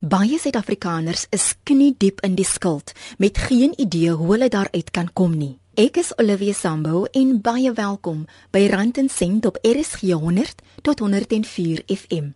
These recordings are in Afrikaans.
Baie Suid-Afrikaners is kniediep in die skuld met geen idee hoe hulle daaruit kan kom nie. Ek is Olivia Sambo en baie welkom by Rand en Sent op RSG 100 tot 104 FM.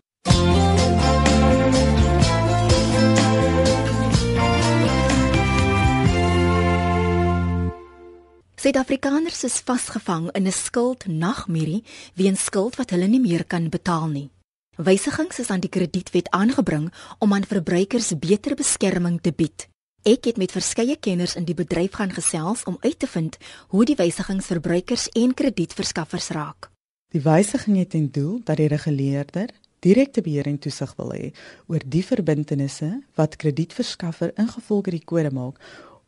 Suid-Afrikaners is vasgevang in 'n skuldnagmerrie weens skuld wat hulle nie meer kan betaal nie. Wysigings is aan die kredietwet aangebring om aan verbruikers beter beskerming te bied. Ek het met verskeie kenners in die bedryf gaan gesels om uit te vind hoe die wysigings verbruikers en kredietverskaffers raak. Die wysiging het ten doel dat die reguleerder direkte beheer en toesig wil hê oor die verbintenisse wat kredietverskaffer ingevolge die kode maak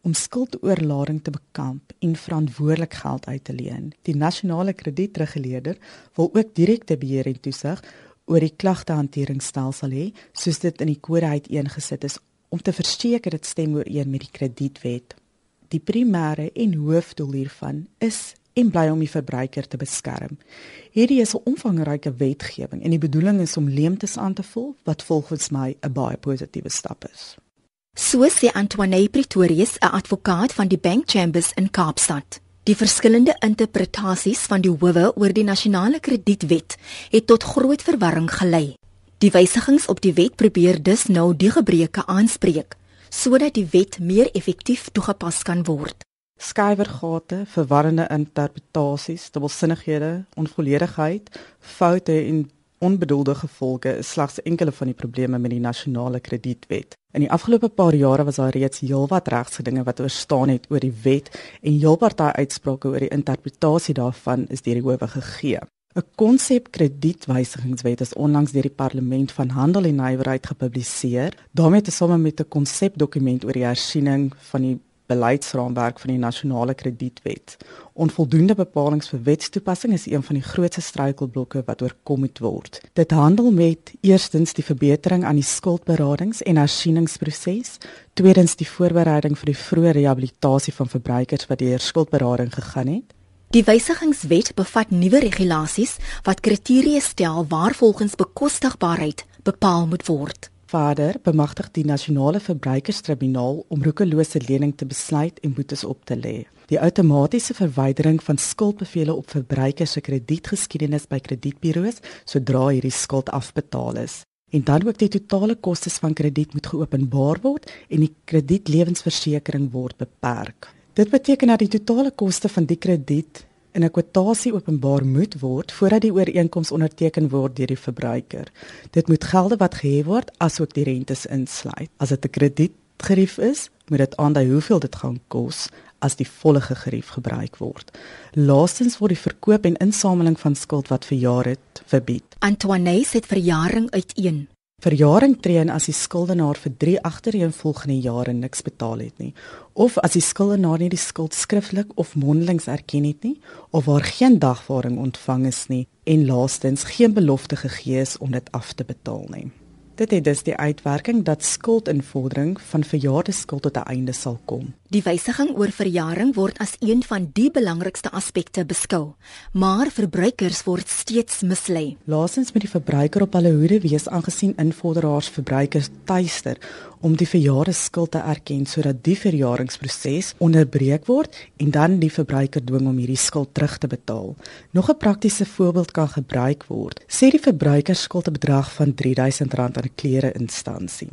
om skuldoorlading te bekamp en verantwoordelik geld uit te leen. Die nasionale kredietreguleerder wil ook direkte beheer en toesig oor die klagtehanteringsstelsel hê, soos dit in die kode uiteengesit is om te verseker dit stem ooreen met die kredietwet. Die primêre en hoofdoel hiervan is en bly om die verbruiker te beskerm. Hierdie is 'n omvangryke wetgewing en die bedoeling is om leemtes aan te vul wat volgens my 'n baie positiewe stap is. So sê Antoine Pretorius, 'n advokaat van die Bank Chambers in Kaapstad. Die verskillende interpretasies van die howe oor die nasionale kredietwet het tot groot verwarring gelei. Die wysigings op die wet probeer dus nou die gebreke aanspreek sodat die wet meer effektief toegepas kan word. Skywergate, verwarrende interpretasies, dubbelsinnighede, onvolledigheid, foute en onbedoelde gevolge is slegs enkele van die probleme met die nasionale kredietwet. In die afgelope paar jare was daar reeds heelwat regsgedinge wat oorstaan het oor die wet en daai uitsprake oor die interpretasie daarvan is deur die howe gegee. 'n Konsep kredietwysigingswet is onlangs deur die Parlement van Handel en Nywerheid gepubliseer. daarmee te same met 'n konsepdokument oor die hersiening van die beleidsraamwerk van die nasionale kredietwet. Onvoldoende bepalinge vir wetstoepassing is een van die grootste struikelblokke wat oorkom moet word. Dit handel met eerstens die verbetering aan die skuldberadings en hersieningsproses, tweedens die voorbereiding vir die vroeë rehabilitasie van verbruikers wat deur skuldberading gegaan het. Die wysigingswet bevat nuwe regulasies wat kriteria stel waarvolgens bekostigbaarheid bepaal moet word. Vader bemagtig die nasionale verbruikerstribunaal om roekelose lening te besluit en boetes op te lê. Die outomatiese verwydering van skuldbevele op verbruikers se kredietgeskiedenis by kredietburo's sodra hierdie skuld afbetaal is. En dan ook die totale kostes van krediet moet geopenbaar word en die kredietlewensversekering word beperk. Dit beteken dat die totale koste van die krediet in 'n kwotasie openbaar moet word voordat die ooreenkoms onderteken word deur die verbruiker. Dit moet gelde wat gehef word asook die rentes insluit. As dit 'n kredietgerief is, moet dit aandui hoeveel dit gaan kos as die volle gerief gebruik word. Laastens word die verkoop en insameling van skuld wat verjaar het verbied. Antoine sê verjaring uiteen. Verjaring tree in as die skuldenaar vir 3 agtereenvolgende jare niks betaal het nie of as die skuldenaar nie die skuld skriftelik of mondelings erken het nie of waar geen dagvaarding ontvang is nie en laastens geen belofte gegee is om dit af te betaal nie. Dit het dus die uitwerking dat skuldinvordering van verjaarde skuld tot 'n einde sal kom. Die wysiging oor verjaring word as een van die belangrikste aspekte beskou, maar verbruikers word steeds mislei. Laasens moet die verbruiker op hulle hoede wees aangesien invorderaars verbruikers tuister om die verjaarde skuld te erken sodat die verjaringsproses onderbreek word en dan die verbruiker dwing om hierdie skuld terug te betaal. Nog 'n praktiese voorbeeld kan gebruik word. Sê die verbruiker skuld 'n bedrag van R3000 aan klere instansie.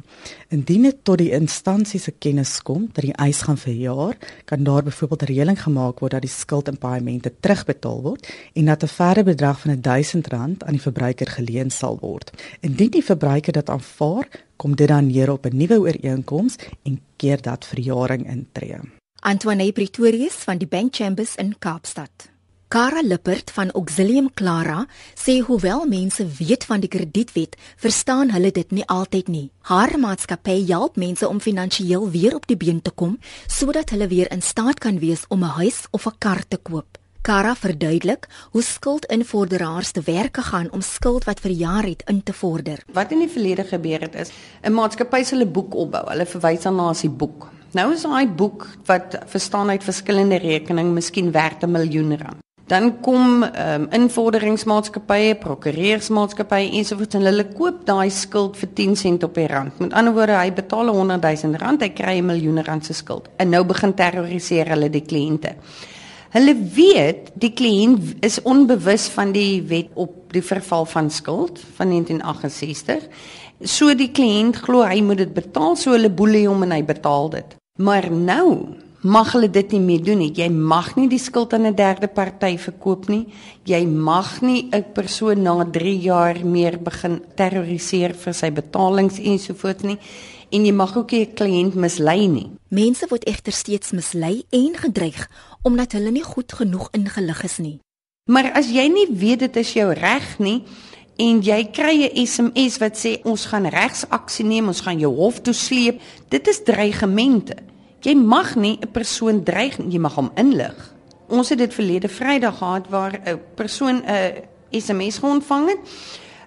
Indien dit tot die instansie se kennis kom dat die eis gaan verjaar, kan daar byvoorbeeld reëling gemaak word dat die skuld in paaiemente terugbetaal word en dat 'n verdere bedrag van R1000 aan die verbruiker geleen sal word. Indien die verbruiker dit aanvaar, kom dit dan neer op 'n nuwe ooreenkoms en keer dat verjaring intree. Antoine Pretorius van die Bank Chambers in Kaapstad. Kara Lippert van Auxilium Clara sê hoewel mense weet van die kredietwet, verstaan hulle dit nie altyd nie. Haar maatskappy help mense om finansiëel weer op die been te kom sodat hulle weer in staat kan wees om 'n huis of 'n kar te koop. Kara verduidelik hoe skuldinvorderaars te werk gaan om skuld wat verjaar het in te vorder. Wat in die verlede gebeur het is 'n maatskappy se hulle boek opbou. Hulle verwys dan na as die boek. Nou is daai boek wat verstaan uit verskillende rekening miskien werd 'n miljoen rand. Dan kom ehm um, invorderingsmaatskappye, prokureursmaatskappye ensovoorts en hulle koop daai skuld vir 10 sent op die rand. Met ander woorde, hy betaal 100 000 rand, hy kry 'n miljoen rand se skuld. En nou begin terroriseer hulle die kliënte. Hulle weet die kliënt is onbewus van die wet op die verval van skuld van 1968. So die kliënt glo hy moet dit betaal, so hulle boelie hom en hy betaal dit. Maar nou mag hulle dit nie meer doen nie. Jy mag nie die skuld aan 'n derde party verkoop nie. Jy mag nie 'n persoon na 3 jaar meer begin terroriseer vir sy betalings ensovoorts nie. En jy mag ook nie 'n kliënt mislei nie. Mense word egter steeds mislei en gedreig omdat hulle nie goed genoeg ingelig is nie. Maar as jy nie weet dit is jou reg nie en jy kry 'n SMS wat sê ons gaan regsaksie neem, ons gaan jou hof toe sleep, dit is dreigemente. Jy mag nie 'n persoon dreig nie, jy mag hom inlig. Ons het dit verlede Vrydag gehad waar 'n persoon 'n SMS ontvang het.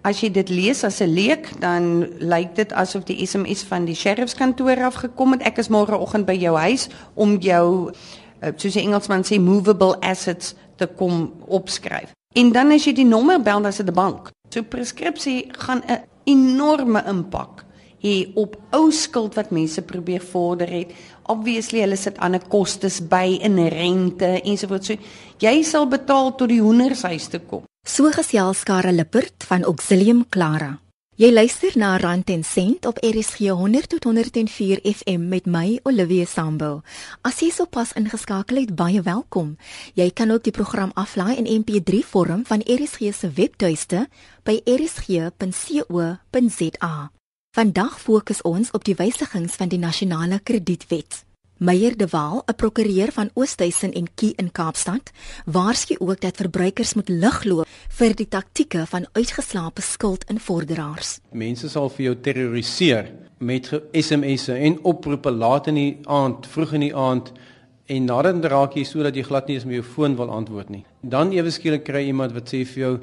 As jy dit lees as 'n leek, dan lyk dit asof die SMS van die sheriffskantoor af gekom het. Ek is môreoggend by jou huis om jou eh, soos die Engelsman sê movable assets te kom opskryf. En dan as jy die nommer bel, dan is dit 'n bank. So preskripsie gaan 'n enorme impak hê op ou skuld wat mense probeer vorder het obviously hulle sit ander kostes by in rente ensovoorts. So jy sal betaal tot die hoendershuis te kom. So gesels Karel Lippert van Auxilium Clara. Jy luister na Rand en Sent op RSG 100 tot 104 FM met my Olivia Sambo. As jy sopas ingeskakel het, baie welkom. Jy kan ook die program aflaai in MP3 vorm van RSG se webtuiste by rsg.co.za. Vandag fokus ons op die wysigings van die nasionale kredietwet. Meyer de Waal, 'n prokureur van Oosthuizen en Kie in Kaapstad, waarsku ook dat verbruikers moet ligloop vir die taktieke van uitgeslaapte skuldinvorderaars. Mense sal vir jou terroriseer met SMS'e en oproepe laat in die aand, vroeg in die aand en nadat raak jy sodat jy glad nie eens meer jou foon wil antwoord nie. Dan ewe skielik kry iemand wat sê vir jou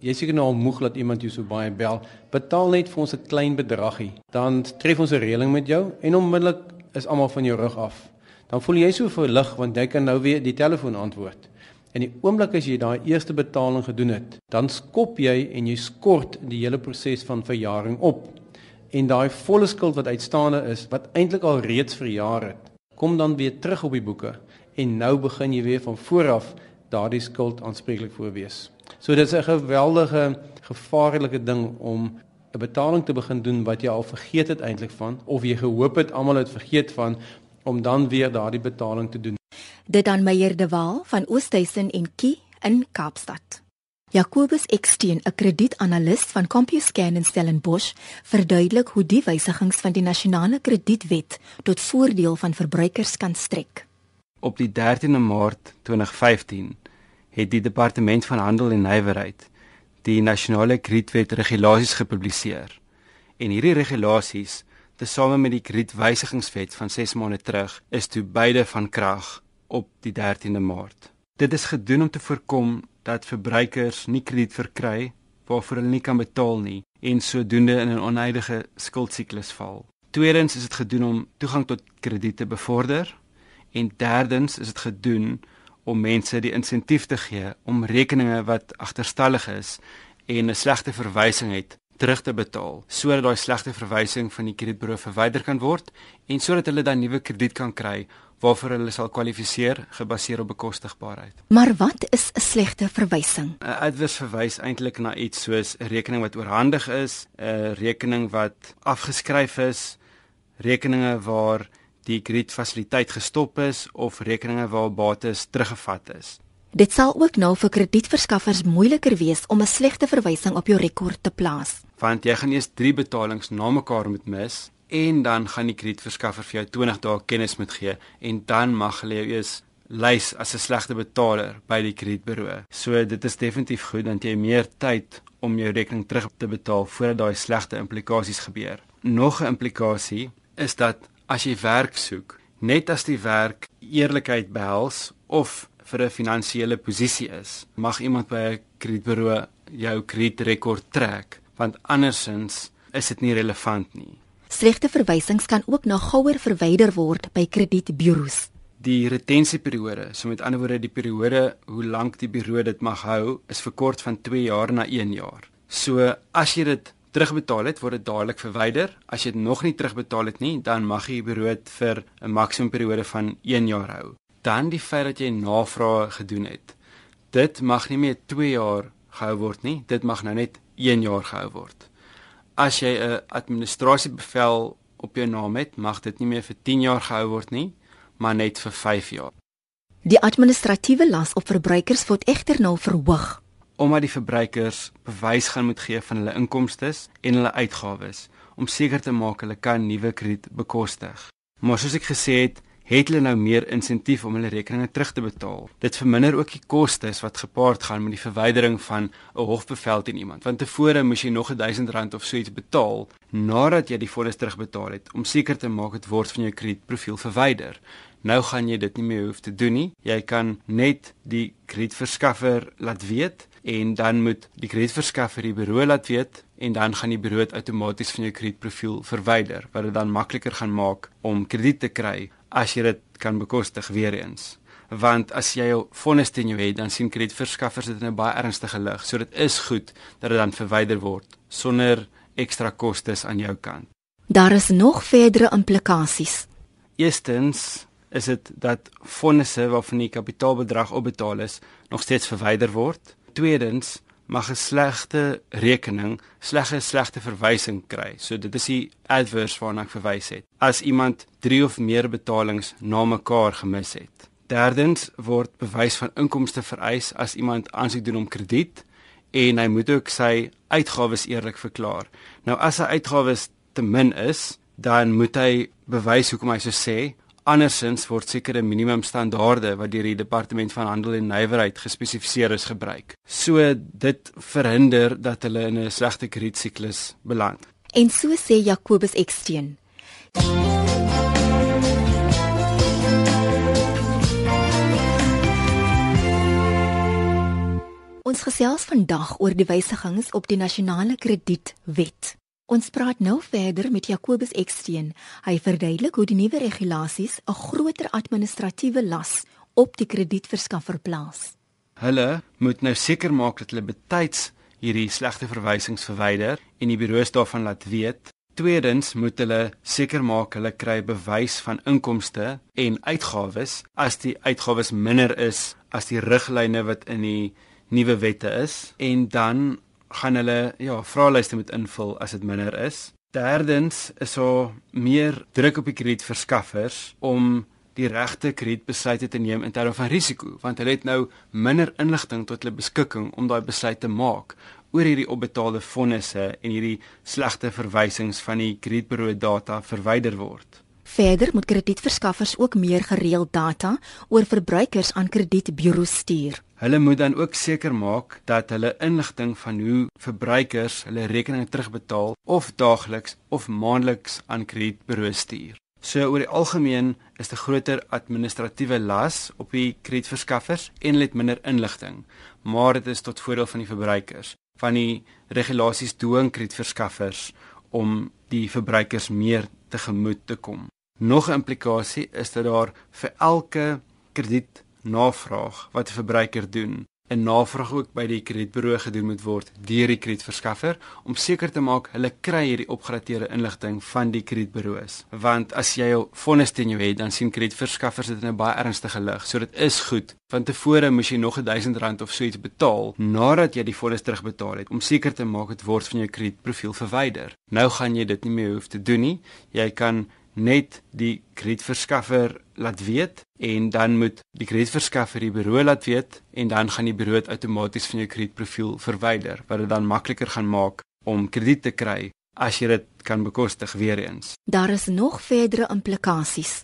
jy seker nou al moeg dat iemand jou so baie bel. Betaal net vir ons 'n klein bedragie. Dan tref ons 'n reëling met jou en onmiddellik is almal van jou rug af. Dan voel jy so verlig want jy kan nou weer die telefoon antwoord. En die oomblik as jy daai eerste betaling gedoen het, dan skop jy en jy skort die hele proses van verjaring op. En daai volle skuld wat uitstaande is, wat eintlik al reeds verjaar het, kom dan weer terug op die boeke en nou begin jy weer van voor af daardie skuld aanspreeklik voor wees. So dit is 'n geweldige gevaarlike ding om 'n betaling te begin doen wat jy al vergeet het eintlik van of jy gehoop het almal het vergeet van om dan weer daardie betaling te doen. Dit dan Meyer de Waal van Oosthuizen en Kie in Kaapstad. Jacobus Eksteen, 'n kredietanalis van CompuScan in Stellenbosch, verduidelik hoe die wysigings van die nasionale kredietwet tot voordeel van verbruikers kan strek. Op die 13de Maart 2015 het die Departement van Handel en Nywerheid die nasionale kredietwet regulasies gepubliseer. En hierdie regulasies, tesame met die kredietwysigingswet van 6 maande terug, is toe beide van krag op die 13de Maart. Dit is gedoen om te voorkom dat verbruikers nie krediet verkry waarvoor hulle nie kan betaal nie en sodoende in 'n oneindige skuldsiklus val. Tweedens is dit gedoen om toegang tot krediet te bevorder en derdens is dit gedoen om mense die insentief te gee om rekeninge wat agterstallig is en 'n slegte verwysing het terug te betaal sodat daai slegte verwysing van die kredietburo verwyder kan word en sodat hulle dan nuwe krediet kan kry waarvoor hulle sal kwalifiseer gebaseer op bekostigbaarheid. Maar wat is 'n slegte verwysing? 'n Adverse verwys eintlik na iets soos 'n rekening wat oorhandig is, 'n rekening wat afgeskryf is, rekeninge waar die kredietfasiliteit gestop is of rekeninge waar bates teruggevat is. Dit sal ook nou vir kredietverskaffers moeiliker wees om 'n slegte verwysing op jou rekord te plaas. Want jy gaan eers 3 betalings na mekaar moet mis en dan gaan die kredietverskaffer vir jou 20 dae kennis moet gee en dan mag hulle jou eers lys as 'n slegte betaler by die kredietburo. So dit is definitief goed dat jy meer tyd om jou rekening terug te betaal voordat daai slegte implikasies gebeur. Nog 'n implikasie is dat as jy werk soek, net as die werk eerlikheid behels of vir 'n finansiële posisie is, mag iemand by 'n kredietburo jou kredietrekord trek, want andersins is dit nie relevant nie. Slegte verwysings kan ook na gouer verwyder word by kredietburo's. Die retensieperiode, so met ander woorde die periode hoe lank die bureau dit mag hou, is verkort van 2 jaar na 1 jaar. So as jy dit terugbetaal het, word dit dadelik verwyder. As jy dit nog nie terugbetaal het nie, dan mag jy die bureau vir 'n maksimum periode van 1 jaar hou. Dan die feit dat jy navrae gedoen het. Dit mag nie meer 2 jaar gehou word nie, dit mag nou net 1 jaar gehou word. As jy 'n administrasiebevel op jou naam het, mag dit nie meer vir 10 jaar gehou word nie, maar net vir 5 jaar. Die administratiewe las op verbruikers word egter nou verhoog omdat die verbruikers bewys gaan moet gee van hulle inkomste en hulle uitgawes om seker te maak hulle kan nuwe krediet bekostig. Maar soos ek gesê het, het hulle nou meer insentief om hulle rekeninge terug te betaal. Dit verminder ook die kostes wat gepaard gaan met die verwydering van 'n hofbevel teen iemand. Want tevore moes jy nog R1000 of so iets betaal nadat jy die vonnis terugbetaal het om seker te maak dit word van jou kredietprofiel verwyder. Nou gaan jy dit nie meer hoef te doen nie. Jy kan net die kredietverskaffer laat weet en dan moet die kredietverskaffer die bureau laat weet en dan gaan die bureau outomaties van jou kredietprofiel verwyder wat dit dan makliker gaan maak om krediet te kry as jy dit kan bekostig weer eens. Want as jy jou vonnis teen jou het dan sien kredietverskaffers dit in 'n baie ernstige lig. So dit is goed dat dit dan verwyder word sonder ekstra kostes aan jou kant. Daar is nog verdere implikasies. Eerstens is dit dat vonnisse waarvan die kapitaalbedrag opbetaal is nog steeds verwyder word tweedens mag 'n slegte rekening slegte slegte verwysing kry. So dit is die adverse waarna ek verwys het. As iemand 3 of meer betalings na mekaar gemis het. Derdens word bewys van inkomste vereis as iemand aansoek doen om krediet en hy moet ook sy uitgawes eerlik verklaar. Nou as sy uitgawes te min is, dan moet hy bewys hoekom hy so sê Andersins word sekere minimumstandaarde wat deur die departement van handel en nywerheid gespesifiseer is gebruik. So dit verhinder dat hulle in 'n slegte kredietisiklus beland. En so sê Jacobus Eksteen. Ons gesels vandag oor die wysigings op die nasionale kredietwet. Ons praat nou verder met Jacobus Eksteen. Hy verduidelik hoe die nuwe regulasies 'n groter administratiewe las op die kredietverskaffer plaas. Hulle moet nou seker maak dat hulle betyds hierdie slegte verwysings verwyder en die bureaus daarvan laat weet. Tweedens moet hulle seker maak hulle kry bewys van inkomste en uitgawes as die uitgawes minder is as die riglyne wat in die nuwe wette is en dan gaan hulle ja, vraelyste moet invul as dit minder is. Derdens is daar meer druk op die kredietverskaffers om die regte kredietbesluite te neem in terme van risiko, want hulle het nou minder inligting tot hulle beskikking om daai besluit te maak oor hierdie opbetaalde fondse en hierdie slegte verwysings van die kredietbureau data verwyder word. Verder moet kredietverskaffers ook meer gereeld data oor verbruikers aan kredietbureaus stuur. Hulle moet dan ook seker maak dat hulle inligting van hoe verbruikers hulle rekeninge terugbetaal of daagliks of maandeliks aan kredietbureaus stuur. So oor die algemeen is 'n groter administratiewe las op die kredietverskaffers en hulle het minder inligting, maar dit is tot voordeel van die verbruikers. Van die regulasies dwing kredietverskaffers om die verbruikers meer tegemoet te kom. Nog 'n implikasie is dat daar vir elke krediet navraag wat 'n verbruiker doen, 'n navraag ook by die kredietbureau gedoen moet word deur die kredietverskaffer om seker te maak hulle kry hierdie opgedateerde inligting van die kredietbureaus. Want as jy jou vonnis teen jou het, dan sien kredietverskaffers dit in 'n baie ernstige lig. So dit is goed. Van tevore moes jy nog R1000 of so iets betaal nadat jy die vonnis terugbetaal het om seker te maak dit word van jou kredietprofiel verwyder. Nou gaan jy dit nie meer hoef te doen nie. Jy kan net die kredietverskaffer laat weet en dan moet die kredietverskaffer die bureau laat weet en dan gaan die bureau outomaties van jou kredietprofiel verwyder wat dit dan makliker gaan maak om krediet te kry as jy dit kan bekostig weer eens. Daar is nog verdere implikasies.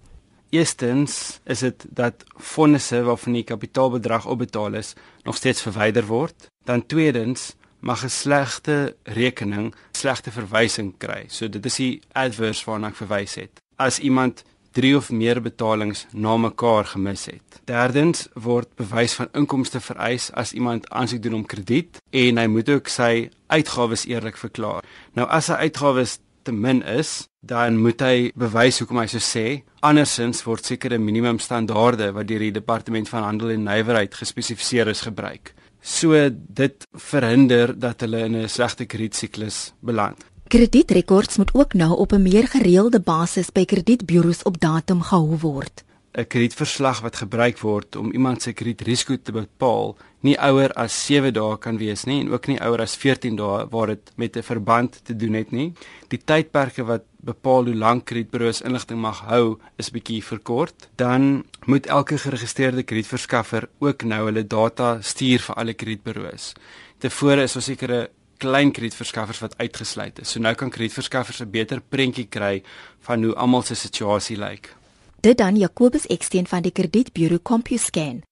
Eerstens is dit dat fondse waarvan die kapitaalbedrag opbetaal is nog steeds verwyder word. Dan tweedens mag 'n slegte rekening slegte verwysing kry. So dit is die adverse waarna ek verwys het as iemand 3 of meer betalings na mekaar gemis het. Derdens word bewys van inkomste vereis as iemand aansoek doen om krediet en hy moet ook sy uitgawes eerlik verklaar. Nou as sy uitgawes te min is, dan moet hy bewys hoekom hy so sê. Andersins word sekere minimumstandaarde wat deur die departement van handel en nywerheid gespesifiseer is gebruik. So dit verhinder dat hulle in 'n slegte kredietsiklus beland. Kredietrekords moet ook nou op 'n meer gereelde basis by kredietburo's op datum gehou word. 'n kredietverslag wat gebruik word om iemand se kredietrisiko te bepaal, nie ouer as 7 dae kan wees nie en ook nie ouer as 14 dae waar dit met 'n verband te doen het nie. Die tydperke wat bepaal hoe lank kredietburo's inligting mag hou, is bietjie verkort. Dan moet elke geregistreerde kredietverskaffer ook nou hulle data stuur vir alle kredietburo's. Tevore is daar sekere klein kredietverskaffers wat uitgesluit is. So nou kan kredietverskaffers 'n beter prentjie kry van hoe almal se situasie lyk. Dit dan Jacobus Eksteen van die kredietburo CompuScan.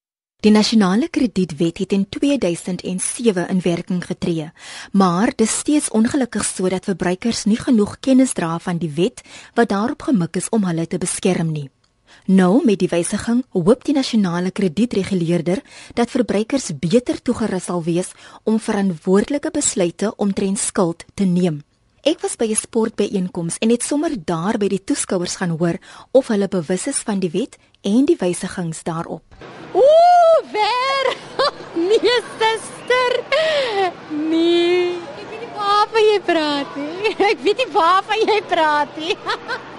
Die nasionale kredietwet het in 2007 in werking getree, maar dit is steeds ongelukkig sodat verbruikers nie genoeg kennis dra van die wet wat daarop gemik is om hulle te beskerm nie. Nou met die wysiging hoop die nasionale kredietreguleerder dat verbruikers beter toegerus sal wees om verantwoordelike besluite omtrent skuld te neem. Ek was by 'n sportbyeenkoms en het sommer daar by die toeskouers gaan hoor of hulle bewus is van die wet en die wysigings daarop. Ooh, ver. nee, suster. Nee. Ek weet nie waarvan jy praat nie. Ek weet nie waarvan jy praat nie.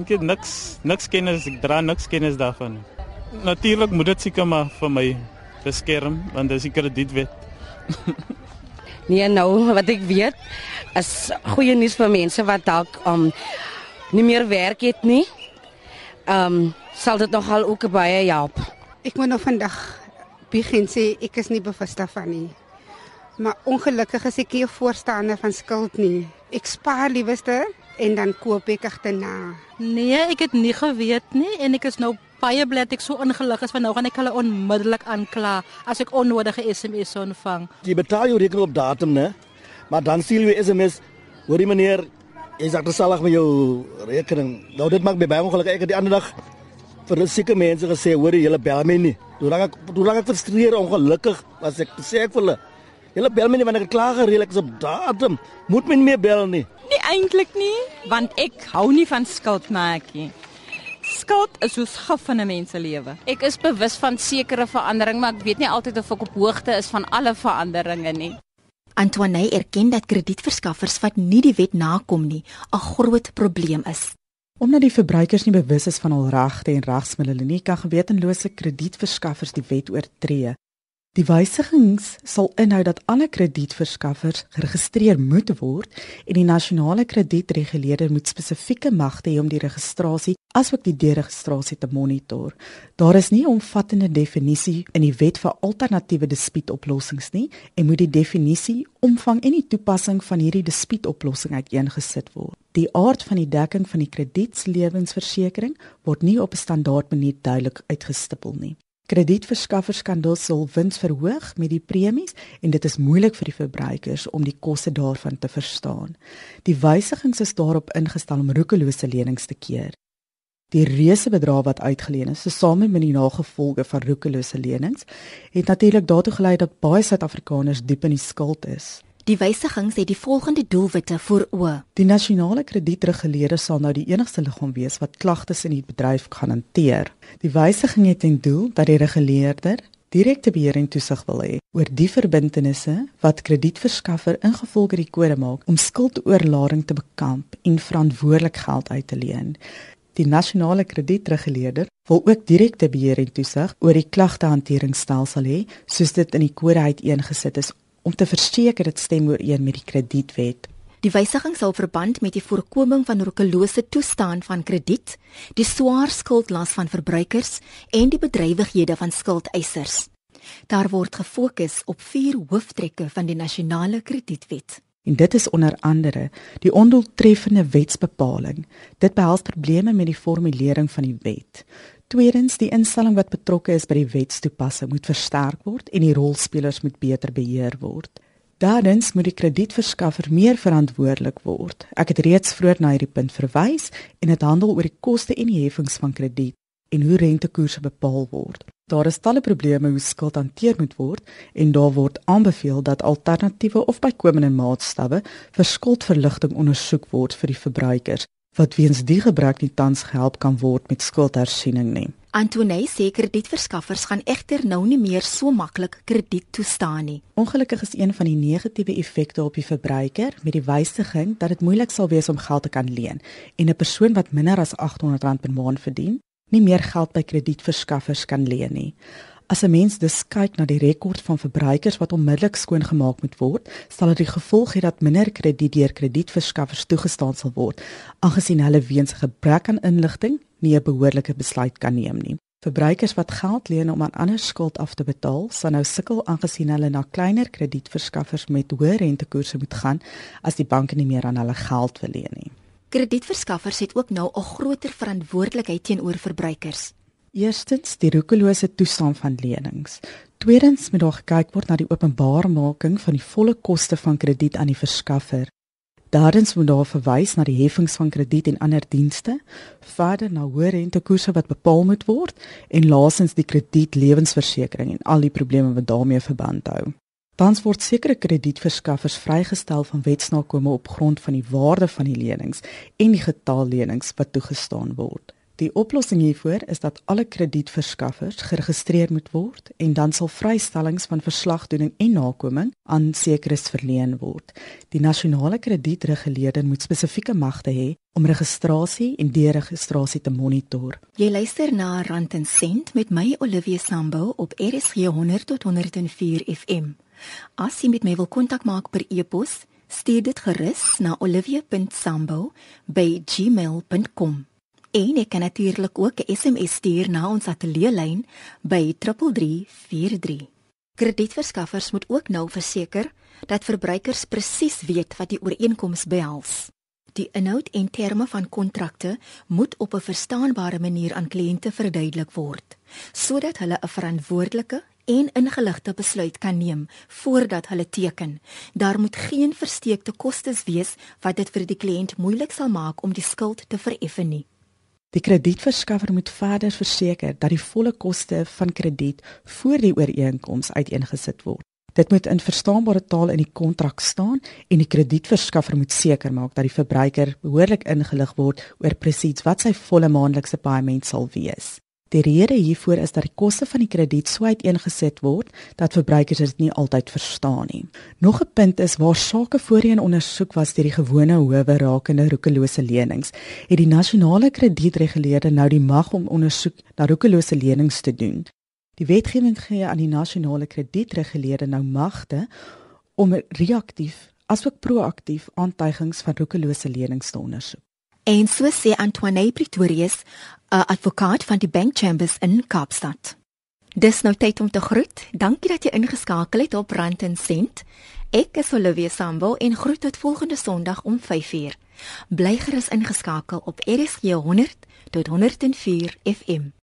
ek het niks niks kennis, ek dra niks kennis daarvan. Natuurlik moet dit seker maar vir my beskerm want dis die kredietwet. Nee, nou wat ek weet is goeie nuus vir mense wat dalk um nie meer werk het nie. Um sal dit nogal ook baie help. Ek moet nou vandag begin sê ek is nie bewus daarvan nie. Maar ongelukkig is ek nie 'n voorstander van skuld nie. Ek spaar liewerste en dan koop ek agterna. Nee, ek het nie geweet nie en ek is nou baie bly dat ek so ongelig is want nou gaan ek hulle onmiddellik aankla as ek onnodige SMS ontvang. Jy betaal jou rekening op datum, né? Maar dan stuur jy SMS, hoorie meneer, jy sê terselfs met jou rekening. Nou dit maak my baie ongelukkig. Ek het die ander dag vir seker mense gesê, hoorie, julle bel my nie. Toe raak ek toe raak ek frustreer ongelukkig as ek sê ek vir hulle Julle bel my nie wanneer ek klaar gereël ek is op datum. Moet my nie meer bel nie. Nie eintlik nie, want ek hou nie van skuld nie. Skuld is soos gif in 'n mens se lewe. Ek is bewus van sekere verandering, maar ek weet nie altyd of ek op hoogte is van alle veranderinge nie. Antoine erken dat kredietverskaffers wat nie die wet nakom nie, 'n groot probleem is. Omdat die verbruikers nie bewus is van hul regte en regsmiddels nie, kan gewetenlose kredietverskaffers die wet oortree. Die wysigings sal inhou dat alle kredietverskaffers geregistreer moet word en die nasionale kredietreguleerder moet spesifieke magte hê om die registrasie asook die deregistrasie te monitor. Daar is nie 'n omvattende definisie in die wet vir alternatiewe dispuutoplossings nie en moet die definisie, omvang en die toepassing van hierdie dispuutoplossing uiteengesit word. Die aard van die dekking van die kredietslewensversekering word nie op 'n standaard manier duidelik uitgestipel nie. Kredietverskaffers kan dus hul wins verhoog met die premies en dit is moeilik vir die verbruikers om die koste daarvan te verstaan. Die wysigings is daarop ingestel om roekelose lenings te keer. Die reuse bedrag wat uitgeleen is, tesame met die nagevolge van roekelose lenings, het natuurlik daartoe gelei dat baie Suid-Afrikaners diep in die skuld is. Die wysigings het die volgende doelwitte voor oë. Die nasionale kredietreguleerder sal nou die enigste liggaam wees wat klagtes in die bedryf gaan hanteer. Die wysiging het ten doel dat die reguleerder direkte beheer en toesig wil hê oor die verbintenisse wat kredietverskaffer ingevolge die kode maak om skuldoorlading te bekamp en verantwoordelik geld uit te leen. Die nasionale kredietreguleerder wil ook direkte beheer en toesig oor die klagtehanteringsstelsel hê soos dit in die kode uiteengesit is om te verseker dit stem ooreen met die kredietwet. Die wysiging sal verband met die voorkoming van roekelose toestand van krediet, die swaar skuldlas van verbruikers en die bedrywighede van skuldeisers. Daar word gefokus op vier hooftrekke van die nasionale kredietwet. En dit is onder andere die ondoeltreffende wetsbepaling. Dit behels probleme met die formulering van die wet. Tweedens, die instelling wat betrokke is by die wetstoepassing moet versterk word en die rolspelers moet beter beheer word. Derdens moet die kredietverskaffer meer verantwoordelik word. Ek het reeds vroeër na hierdie punt verwys en dit handel oor die koste en die heffings van krediet. en hoe rentekoerse bepaal word. Daar is talle probleme hoe skuld hanteer moet word en daar word aanbeveel dat alternatiewe of bykomende maatstawwe vir skuldverligting ondersoek word vir die verbruikers wat weens die gebrek nie tans gehelp kan word met skuldhersiening nie. Antonie sê kredietverskaffers gaan egter nou nie meer so maklik krediet toestaan nie. Ongelukkig is een van die negatiewe effekte op die verbruiker met die wysiging dat dit moeilik sal wees om geld te kan leen en 'n persoon wat minder as R800 per maand verdien, nie meer geld by kredietverskaffers kan leen nie. As 'n mens dus kyk na die rekord van verbruikers wat onmiddellik skoongemaak moet word, sal dit die gevolg hê dat minder krediet deur kredietverskaffers toegestaan sal word, aangesien hulle weens gebrek aan inligting nie 'n behoorlike besluit kan neem nie. Verbruikers wat geld leen om aan ander skuld af te betaal, sal nou sukkel aangesien hulle na kleiner kredietverskaffers met hoë rentekoerse moet gaan as die banke nie meer aan hulle geld wil leen nie. Kredietverskaffers het ook nou 'n groter verantwoordelikheid teenoor verbruikers. Eerstens die roekelose toestand van lenings. Tweedens moet daar gekyk word na die openbaarmaking van die volle koste van krediet aan die verskaffer. Derdens moet daar verwys na die heffings van krediet en ander dienste, verder na hoë rentekoerse wat bepaal moet word en laasens die krediet lewensversekering en al die probleme wat daarmee verband hou. Tans word sekere kredietverskaffers vrygestel van wetsnakome op grond van die waarde van die lenings en die getal lenings wat toegestaan word. Die oplossing hiervoor is dat alle kredietverskaffers geregistreer moet word en dan sal vrystellings van verslagdoening en nakoming aan sekeres verleen word. Die nasionale kredietreguleerder moet spesifieke magte hê om registrasie en deregistrasie te monitor. Jy luister na Rand en Sent met my Olivia Sambo op RSG 100 tot 104 FM. As jy met my wil kontak maak per e-pos, stuur dit gerus na olivia.sambo@gmail.com. En jy kan natuurlik ook 'n SMS stuur na ons ateljeelyn by 3343. Kredietverskaffers moet ook nou verseker dat verbruikers presies weet wat die ooreenkoms behels. Die inhoud en terme van kontrakte moet op 'n verstaanbare manier aan kliënte verduidelik word, sodat hulle 'n verantwoordelike en ingeligte besluit kan neem voordat hulle teken. Daar moet geen versteekte kostes wees wat dit vir die kliënt moeilik sal maak om die skuld te vereffen nie. Die kredietverskaffer moet verder verseker dat die volle koste van krediet voor die ooreenkoms uiteengesit word. Dit moet in verstaanbare taal in die kontrak staan en die kredietverskaffer moet seker maak dat die verbruiker behoorlik ingelig word oor presies wat sy volle maandelikse paaiement sal wees. Die rede hiervoor is dat die koste van die krediet so uiteengesit word dat verbruikers dit nie altyd verstaan nie. Nog 'n punt is waar sake voorheen ondersoek was deur die gewone howe rakende roekelose lenings, het die nasionale kredietreguleerder nou die mag om ondersoek na roekelose lenings te doen. Die wetgewing gee aan die nasionale kredietreguleerder nou magte om reaktief asook proaktief aantuigings van roekelose lenings te ondersoek. En so sê Antoine Pretorius, 'n advokaat van die Bank Chambers in Kaapstad. Dis nou tyd om te groet. Dankie dat jy ingeskakel het op Rand en Sent. Ek is Olivia Sambo en groet tot volgende Sondag om 5uur. Bly gerus ingeskakel op RSG 100 tot 104 FM.